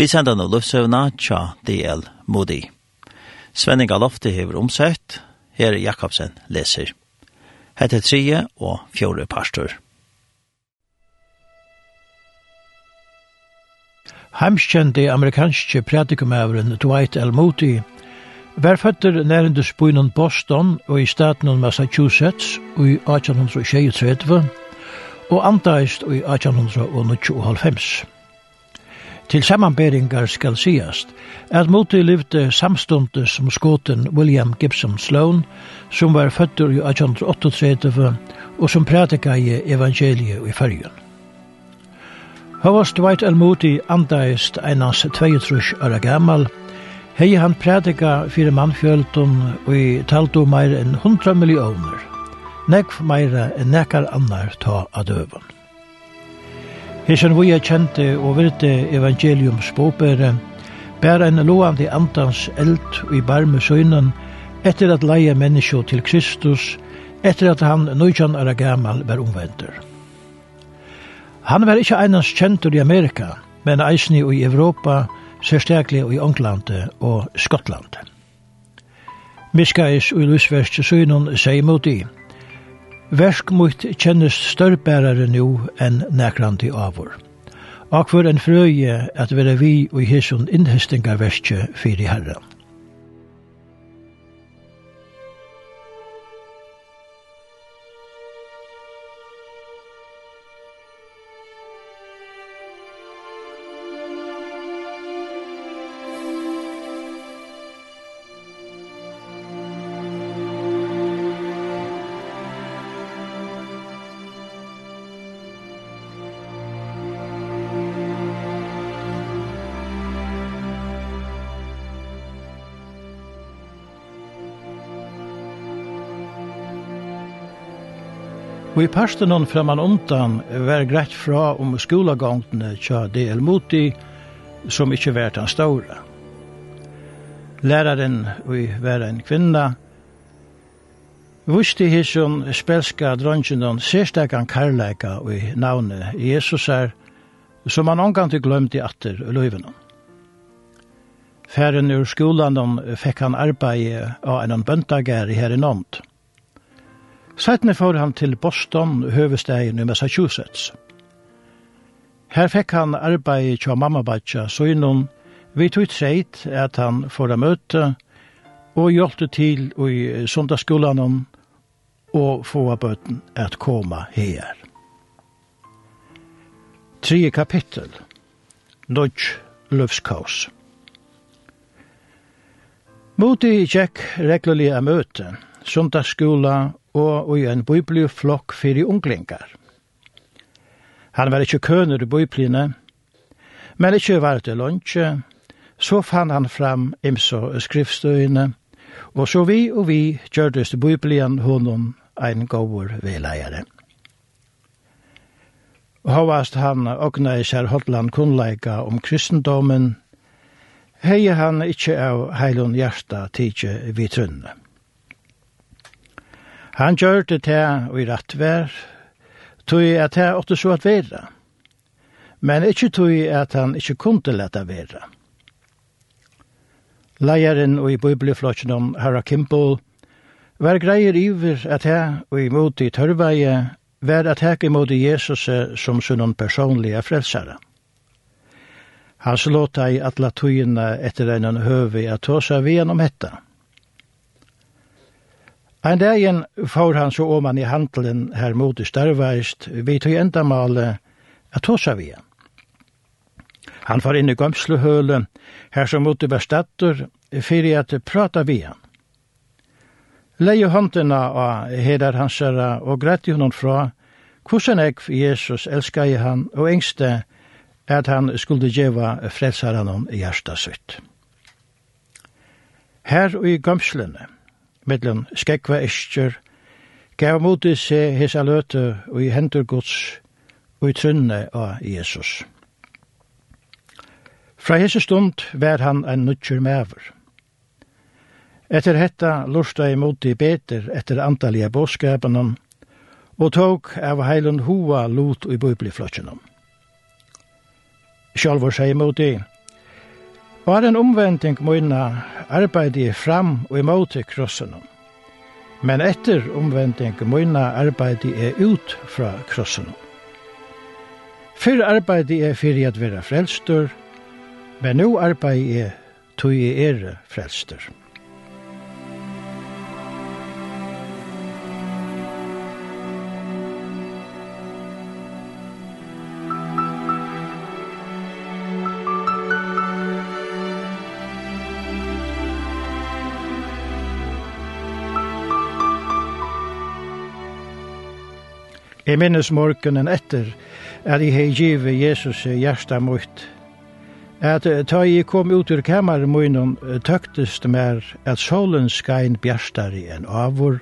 Vi sender nå løvsøvna tja DL Modi. Svenning Alofti hever omsett, her Jakobsen leser. Hette trie og fjore pastor. Heimskjente amerikanske pratikumæveren Dwight L. Moody var føtter nærendus byen Boston og i staten Massachusetts og i 1823 og antaist i 1895. Til sammanberingar skal sigast at Moti livde samstundet som skåten William Gibson Sloan, som var fødder i 1838 og som prædika i evangeliet i fyrjun. Havast Dwight L. Moody andaist einans 22 år gammal, hei han prædika fyrir mannfjöldun og i taldu meir enn 100 millioner, nekv meira enn nekar annar ta av døvun. Hesen vi er kjente og virte evangelium bopere, bæra en loande andans eld i barme søgnen, etter at leie menneskje til Kristus, etter at han nøytjan er gammal var omvendur. Han var ikkje einans kjentur i Amerika, men eisni i Europa, særstaklig i England og Skottland. Miskais og Lusverst søgnen seg mot i, Versk mot kjennes størrbærare nu enn nekrandi avur. Akvar en frøye at vera vi og hesson innhestinga verskje fyrir herran. Og i pastenon framan undan var greit fra om skolagångtene tja D.L. Moti, som ikkje vært han ståre. Læraren, og var en kvinna, vusti hisson spelska dronjinon sérstakan karlæka og i navne Jesusar, som han omgang til glömte atter løyvenon. Færen ur skolan fekk han arbeid av en bøntagær i her i Nånd. Sætne får han til Boston, høvestegen i Massachusetts. Her fikk han arbeid til mamma Batja, så innom vi tog treit at han får møte og hjelpte til i sundagsskolen og få bøten at komme her. Tre kapittel. Nudge Løvskaus. Moti gikk regullig av møte, sundagsskola og i en flokk fyrir unglingar. Han var ikkje køner i bøybline, men ikkje var til lunsje, så fann han fram imso skriftstøyene, og så vi og vi gjørdes til bøyblien honom ein gåur Og Havast han ogna i sær Holland kunnleika om kristendomen, hei han ikkje av heilun hjarta tidje vi trunne. Han gjør det til og i rettvær, tog at det åtte så at være, men ikke tog at han ikke kunne lette være. Leieren og i bibelflotjen om Harra Kimball var greier iver at jeg og imot i tørveie var at jeg imot Jesus som sunnon personlige frelsere. Han slått ei atla togene etter en høve at tåsa vi gjennom hetta. En dagen får han så om han i handelen her mot i Starveist, vi tog enda male at hosa vi han. Han får inn i gømslehøle, her som mot i bestatter, fyrir at prata vi igjen. Leie håndena av heder hans herra og grætti honom fra, hvordan jeg Jesus elskar i han og engste at han skulle djeva frelsar honom i hjertet sitt. Her og i gømslene, mellom skekva eskjer, gav mot i hesa løte og i hendur gods og i trunne av Jesus. Fra hese stund var han en nutjer mever. Etter hetta lusta i mot i beter etter antallige bådskapen og tok av heilun hoa lot i bøybliflotjen. Sjálfur seg mot i, Var en omvending møyna arbeidde fram og imot krossen. Men etter omvending møyna arbeidde jeg ut fra krossen. Fyrr arbeidde jeg fyrir at vera frelstur, men nu arbeidde jeg tog jeg er frelstur. Jeg minnes morgenen etter at jeg har givet Jesus hjertet mot. At da jeg kom ut ur kammeren min, tøktes tøktest mer at solen skain bjerstare enn avur,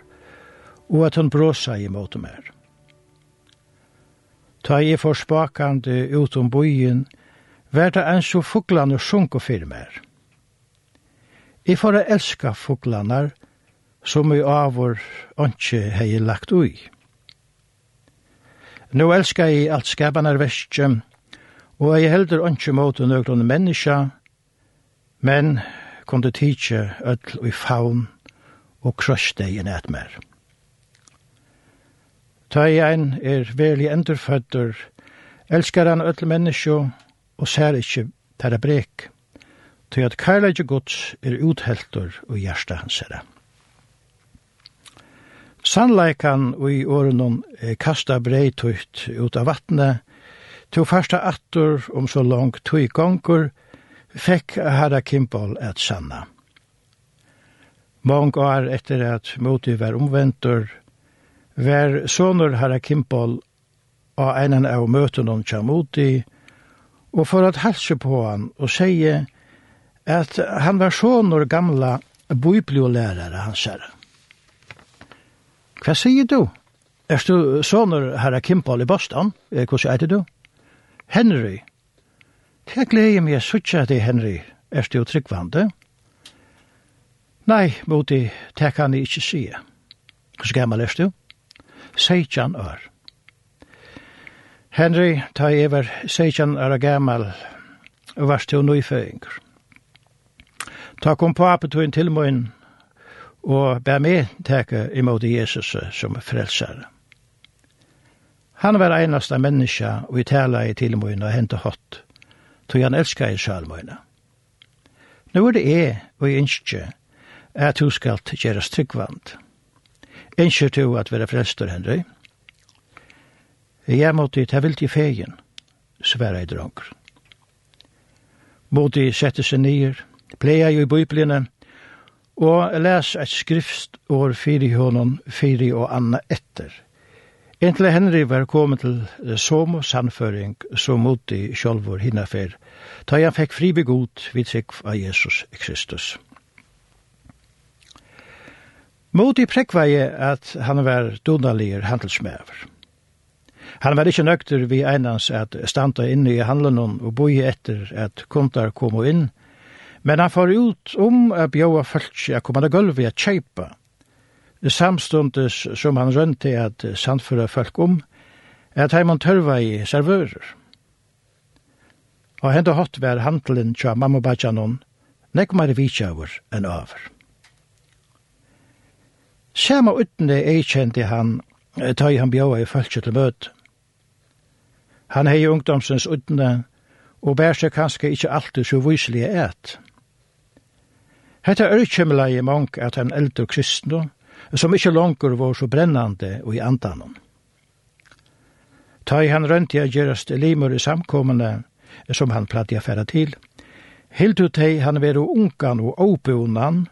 og at hun bråsa imot mer. Da jeg for spakande ut om byen, vær det en så fuglane og fyr mer. Jeg får elska fuglanar, som i avur ikke hei lagt ui. Nå elskar jeg alt skapanarvestje, og jeg heldur ønske mot nøgron menneska, men kunde tidse öll og faun og krøste i nætmer. Tøyen er veli endurfødder, elskar han öll menneska og ser ikkje tæra brek, tøy at kærleikje gods er utheltur og hjersta hans herre. Sannleikan i årenon er kasta breitugt ut av vattnet, to første attor om så langt tog gongur, fekk herra Kimball et sanna. Mång år etter at motiv var omventur, var sonur herra Kimball av einan av møtene om moti, og for at halse på han og seie at han var sonur gamla bibliolærare hans herra. Hva sier du? Er du sånner herra Kimball i Boston? Hva er det du? Henry. Jeg gleder meg suttje til Henry. Er du tryggvande? Nei, Moti, det kan jeg ikke si. Hvordan gammel er du? Seitjan år. Henry, ta jeg var seitjan ør gammel, og varst til nøyføringer. Ta kom på apetøyen til min, og bær med teke imot Jesus som frelsare. Han var einasta menneska og i tala i tilmøyna og hente hatt, tog han elska i sjalmøyna. Nå er det jeg og jeg ønsker at du skal gjerast tryggvand. Ønsker du at være frelstor, Henry? Jeg måtte ta vilt i fegen, sværa i dronker. Måtte sette seg nyer, pleia jo i bøyblinen, og les et skriftår fyri honom fyri og anna etter. Inntil Henry var kommet til som sannføring som mot i sjolvor hinnafer, da han fikk fribegot vid sig av Jesus Kristus. Mot i prekveie at han var donalier handelsmæver. Han var ikkje nøkter vi einans at standa inne i handelen og boi etter at kontar kom inn, Men han får ut om å bjøve folk å komme til gulvet å kjøpe. Samstundes som han rønte at sandføre folk om, at heimann tørva i servører. Og hende hatt vær handelen til mamma bajanon, nek mer vitsjavur enn over. Sama utne eikjente han, ta i han bjøve i fölkje til møt. Han hei ungdomsens utne, og bær seg kanskje ikkje alltid så vyselige et. Hetta er kjemleie mong at han eldre kristne, som ikkje langer var så brennande og i andanon. Ta i han rønti a gjerast limur i samkommende, som han platti i affæra til, hild ut hei han veru ungan og åbunan,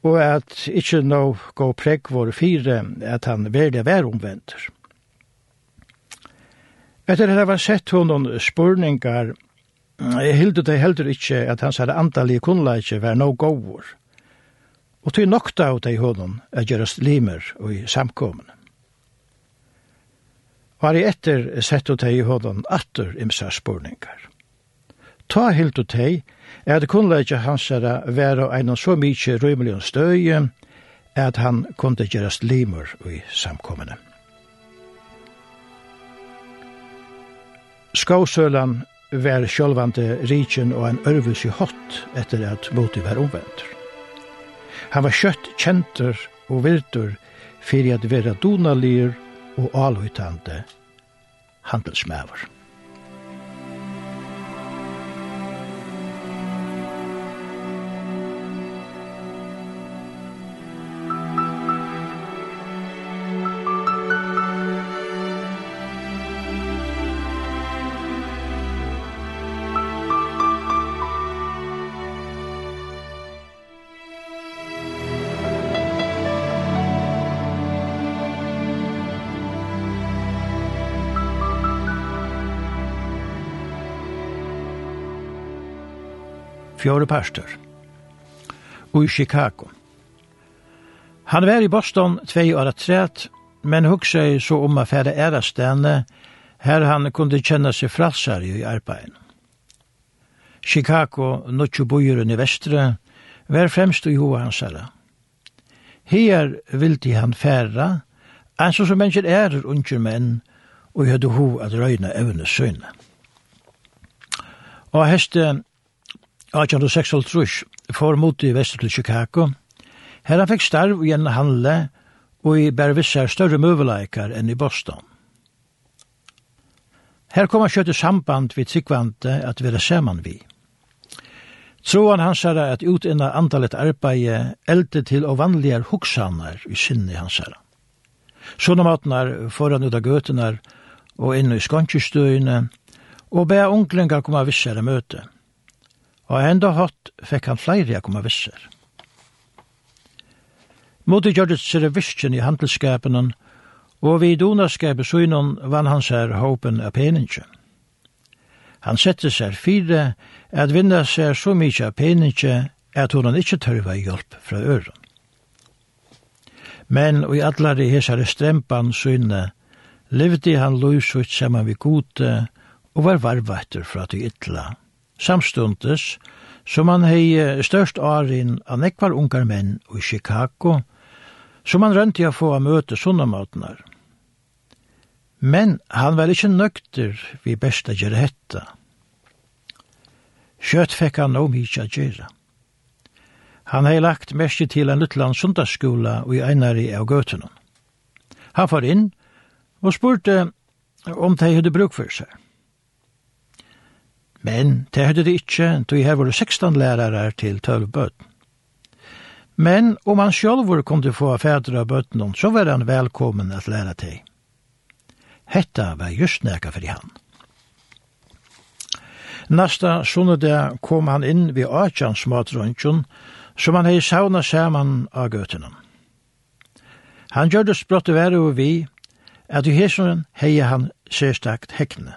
og at ikkje no gå preg vår fire at han verda vær omvendt. Etter at han var sett honom spurningar, Jeg hilde det heller ikke at hans her antallige kunnleikje var no gåvor. Og tog nokta av det i hånden er gjerast limer og i samkommen. Var i etter sett det i hånden atter imsa spurningar. Ta hilde det at kunnleikje hans her var av en så mykje rymelig støy at han kunne gjerast limer og i samkommene. Skåsølan var sjølvande rikjen og en ørvus i hott etter at Moti var omvendt. Han var kjøtt kjenter og virtur fyrir at vera donalir og alhøytande handelsmæver. fjore pastor, og i Chicago. Han var i Boston tvei år tret, men hugsa så om a fære ærastene, her han kunde kjenne seg fralsar i arbeid. Chicago, nokju bojeren i vestre, var fremst i hoa hans herre. Her vildi han færa, en som mennesker er unger menn, og hadde ho at røyna evne søyne. Og heste 1856 for mot i vest til Chicago. Her han fikk starv i en handle og i bare visse større møveleikar enn i Boston. Her kom han kjøtt samband vi tikkvante at vi er saman vi. Troan hans er at utinna antallet arbeid eldte til og vanligere hoksanar i sinne hans er. Sånne matnar foran ut av gøtenar og inn i skånkjestøyene og be unglingar koma vissere møte. møte og enda hatt fekk han flere jeg komme visser. Moti gjør det sere visken i handelskapen, og vi donaskapet søgnen vann han sær håpen av peningen. Han sette seg fire at vinna seg så mykje av peningen at hun ikke tørva hjelp fra øren. Men og i allare hesare strempan synne, levde han løysut saman vi gode og var varvater fra de ytla samstundes som han hei størst arin av nekvar ungar menn i Chicago, som han rønti a få a møte sunnamøtnar. Men han var ikkje nøkter vi besta gjere hetta. Kjøtt fekk han no mykje gjere. Han hei lagt mest til en luttland sundagsskola i einari av gøtunum. Han far inn og spurte om de hadde bruk for seg. Men det hadde det ikke, då jeg var 16 lærere til 12 bøten. Men om han sjølv kom få fædre av bøten, så var han velkommen at lære til. Hetta var just nækka for han. Nasta sunnede kom han inn ved Aachans matrøntjen, som han hei sauna saman av gøtene. Han gjør det sprått å være over vi, at i hesen hei han sérstakt hekkene.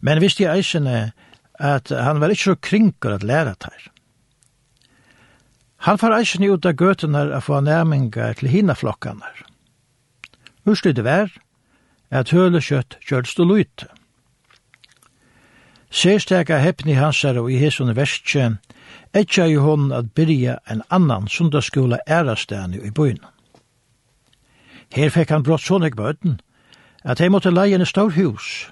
Men visst i eisene at han var ikke så kringur at læra tær. Han far eisen ut av gøtene å få nærmengar til hina flokkene. Urslidet vær at hølekjøtt kjølst og lute. Sérstega heppni hansar og i hesson universitje, etja jo hon at byrja en annan sundagsskola ærastani i byen. Her fekk han brått sånne bøten, at hei måtte leie en stor hus,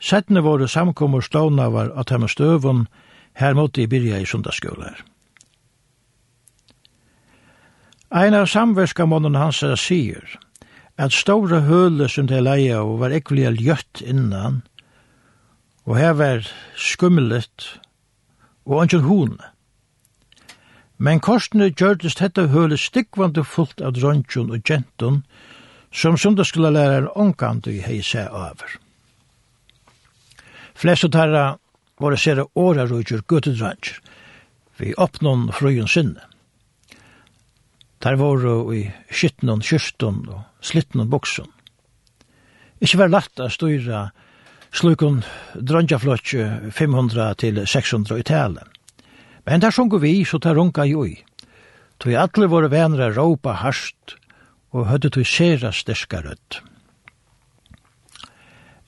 Settene våre samkommer stående var at hemme støven, her måtte jeg byrja i sundagsskoler. Ein av samverskamånen hans sier, at store høle som det leia og var ekvelig ljøtt innan, og her var skummelet og anken hone. Men korsene gjørtes dette høle stikkvande fullt av dronkjon og gentun, som sundagsskolalæreren omkandu hei seg over. Flest av tæra var det sere åra rujur guttedranger, vi oppnån frøyen sinne. Tær var i skyttnån, kyrstån og slittnån boksen. Ikke var lagt å styra slukon drangjaflotj 500 til 600 i tælen. Men der sjungo vi, så tar runga jo i. Tog alle våre venner råpa harst og høyde tog sera sterska rødt.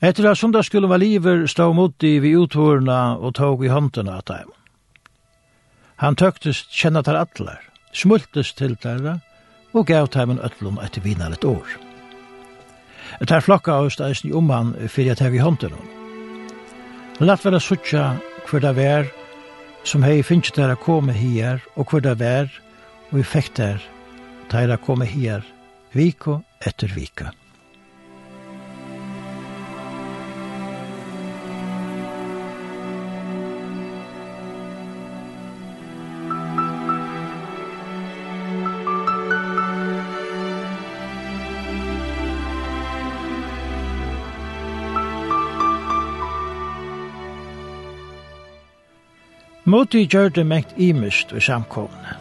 Etter at sundagsskolen var liver, stod mot i vi uthårene og tog i hånden av dem. Han tøktes kjenne til atler, smultes til dere, og gav dem en øtlom etter vina litt år. Etter flokka av steisen om han fyrir at hev i hånden. Latt være suttja hver det vær, som hei finnst der a komme hier, og hver det vær, og vi fekk der, der a komme hier, viko etter vika. Møte gjør det mengt imist ved samkomne.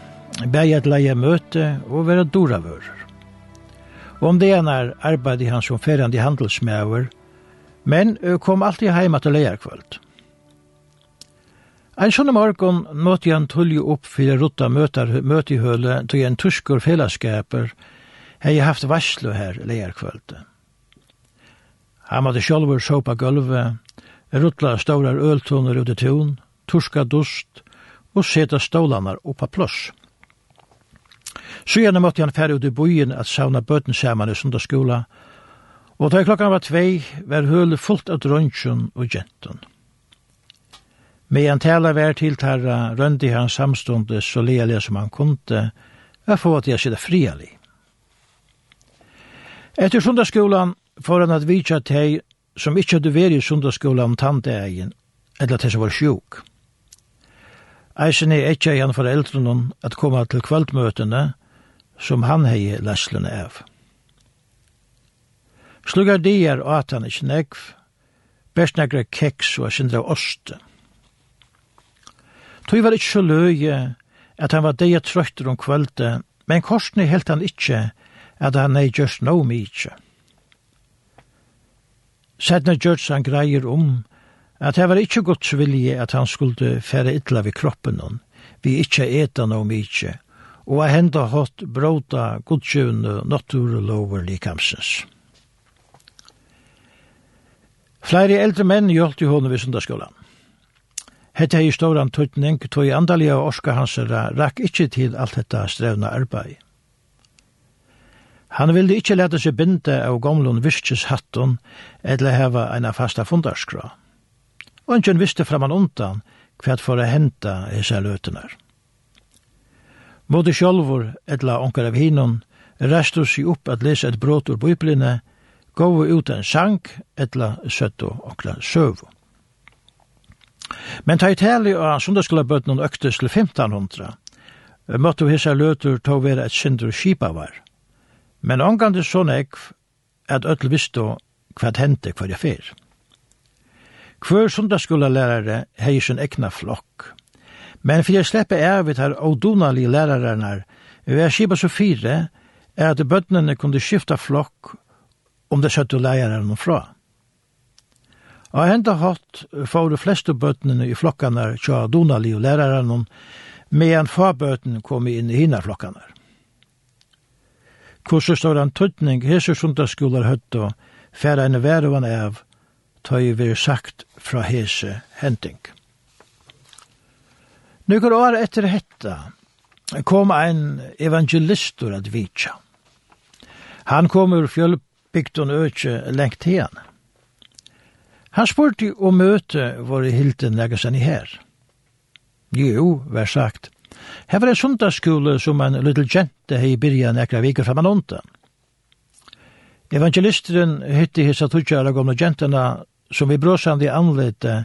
Begge at leie møte og være doravører. Og om det ene er arbeid i han som ferrande handelsmæver, men kom alltid heima til leie kvöld. En sånne morgon måtte han tullje opp for å rutta møte i høle til en tuskur fellesskaper hei haft varslo her leie kvöld. Han måtte sjolver såpa gulvet, ruttla stålar øltoner ut i tunn, turska dust og seta stålanar oppa pluss. Så gjerne måtte han færre ut i byen at sauna bøten saman i sundagsskola, og da klokkan var tvei var hølet fullt av drøntjen og gentun. Med en tala vær til tarra røndi han samstående så lealig som han kunde, og få at jeg sitte frialig. Etter sundagsskolan får han at vidtja teg som ikkje hadde vært i sundagsskolan om tante egen, eller til som var sjuk. Eisen er ikke igjen foreldrene at komme til kvöldmøtene som han hei leslene av. Slugger de er at han ikke negv, best negre keks og sindra av oste. Var ikke så løye at han var deia trøytter om kvölde, men korsne helt han ikke at han hei just no mykje. Sedna gjørs han greier om at det var ikkje Guds vilje at han skulle fære ytla vi kroppen hon, vi ikkje eta no mykje, og a henda hatt bråta godsjøvne naturlover likamsens. Flere eldre menn gjølt i hånden ved sundagsskolan. Hette hei storan tøytning, tog i andalige og orska hansera rakk ikkje til alt dette strevna arbeid. Han ville ikkje lete seg binde av gamlun virkes hattun, eller heva eina fasta fundarskra og ingen visste framan undan hva for å henta hese løtenar. Både sjolvor, etla onkar av hinon, restu seg upp at lesa et brot ur bøypline, gav ut en sang, etla søtto onkla søvo. Men ta i tali av sundagskolabøtnen øktes til 1500, måtte hese løtur ta vera et sindur kipa var. Men ongande sånn ekv at öll visste hva hente hva jeg fyrir. Hver sundagsskolalærare hei sin egna flokk. Men for jeg slipper er vi tar odonalige lærarerne, vi er skipa så fire, er at bøttene kunne skifta flokk om det søtte lærarene fra. Og enda hatt får de fleste bøttene i flokkene tja odonalige lærarene, medan fabøttene kom inn i hina flokkene. Hvordan står en tøtning hese sundagsskolar høtt og færre en vervan av tøy veri sagt fra hese henting. Nukar år etter hetta kom ein evangelistur at vitja. Han kom ur fjölbygden ökje lengt igjen. Han spurte om møte var i hilden legger seg i her. Jo, vær sagt. Her var det sundagsskole som en little jente hei byrja nekra viker framan undan. Evangelisteren hytti hissa tutjara gamla jentena som vi brøsande anlete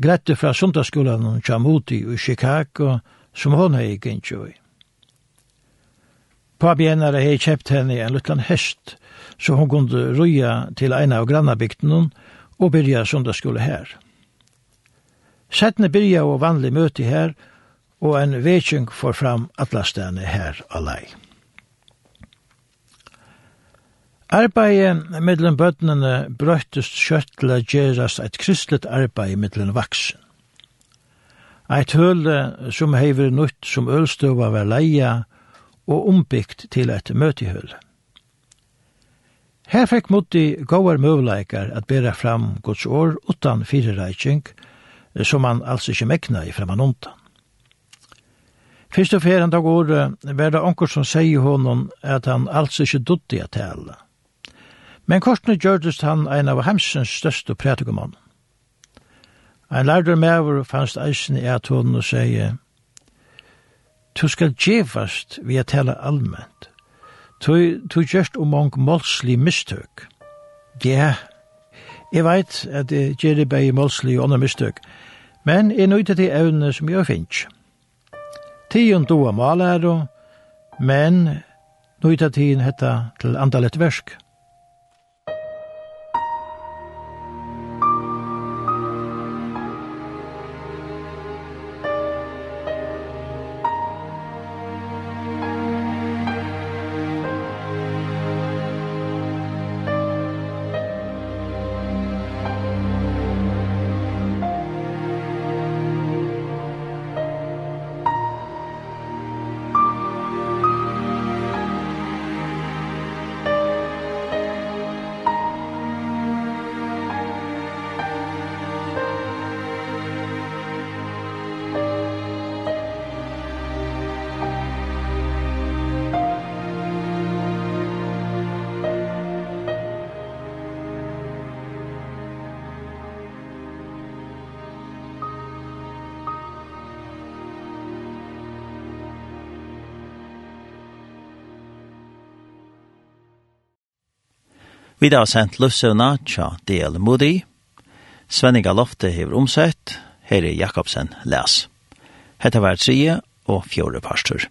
grette fra sundagsskolan og Chamuti i Chicago, som hon hei gynnsjå i. Pabi hennare hei kjept henne en luttan hest, så hon kunde røya til eina av grannabygden og byrja sundagsskola her. Settene byrja og vanlig møte her, og en vekjeng får fram atlastene her alai. Arbeidet mellom bøtnene brøttest kjøtt til å gjøres et kristelig arbeid mellom vaksen. Eit høle som hever nytt som ølstøva var leia og ombyggt til et møtehøle. Her fikk Mutti gåar møvleikar at bera fram Guds år utan firereiking, som han altså ikke mekna i fremman undan. Fyrst og fyrir han dag året var det onkur som sier honom at han altså ikke dutti at tala. Men kortene gjørdes han en av hemsens største prætikumann. Ein lærdur mever fannst eisen i at hun og sier, «Tu skal djevast vi at tala allment. Tu, tu gjørst om mong målslig mistøk. Ja, jeg veit at det gjør det bare målslig og andre mistøk, men jeg nøyde til evne som jeg finnes. Tion doa malæro, men nøyde til hetta til andalet versk.» Vi har sendt løsøvna tja DL Moody. Svenninga Lofte hever omsett. Her er Jakobsen les. Hette var tredje og fjore pastor.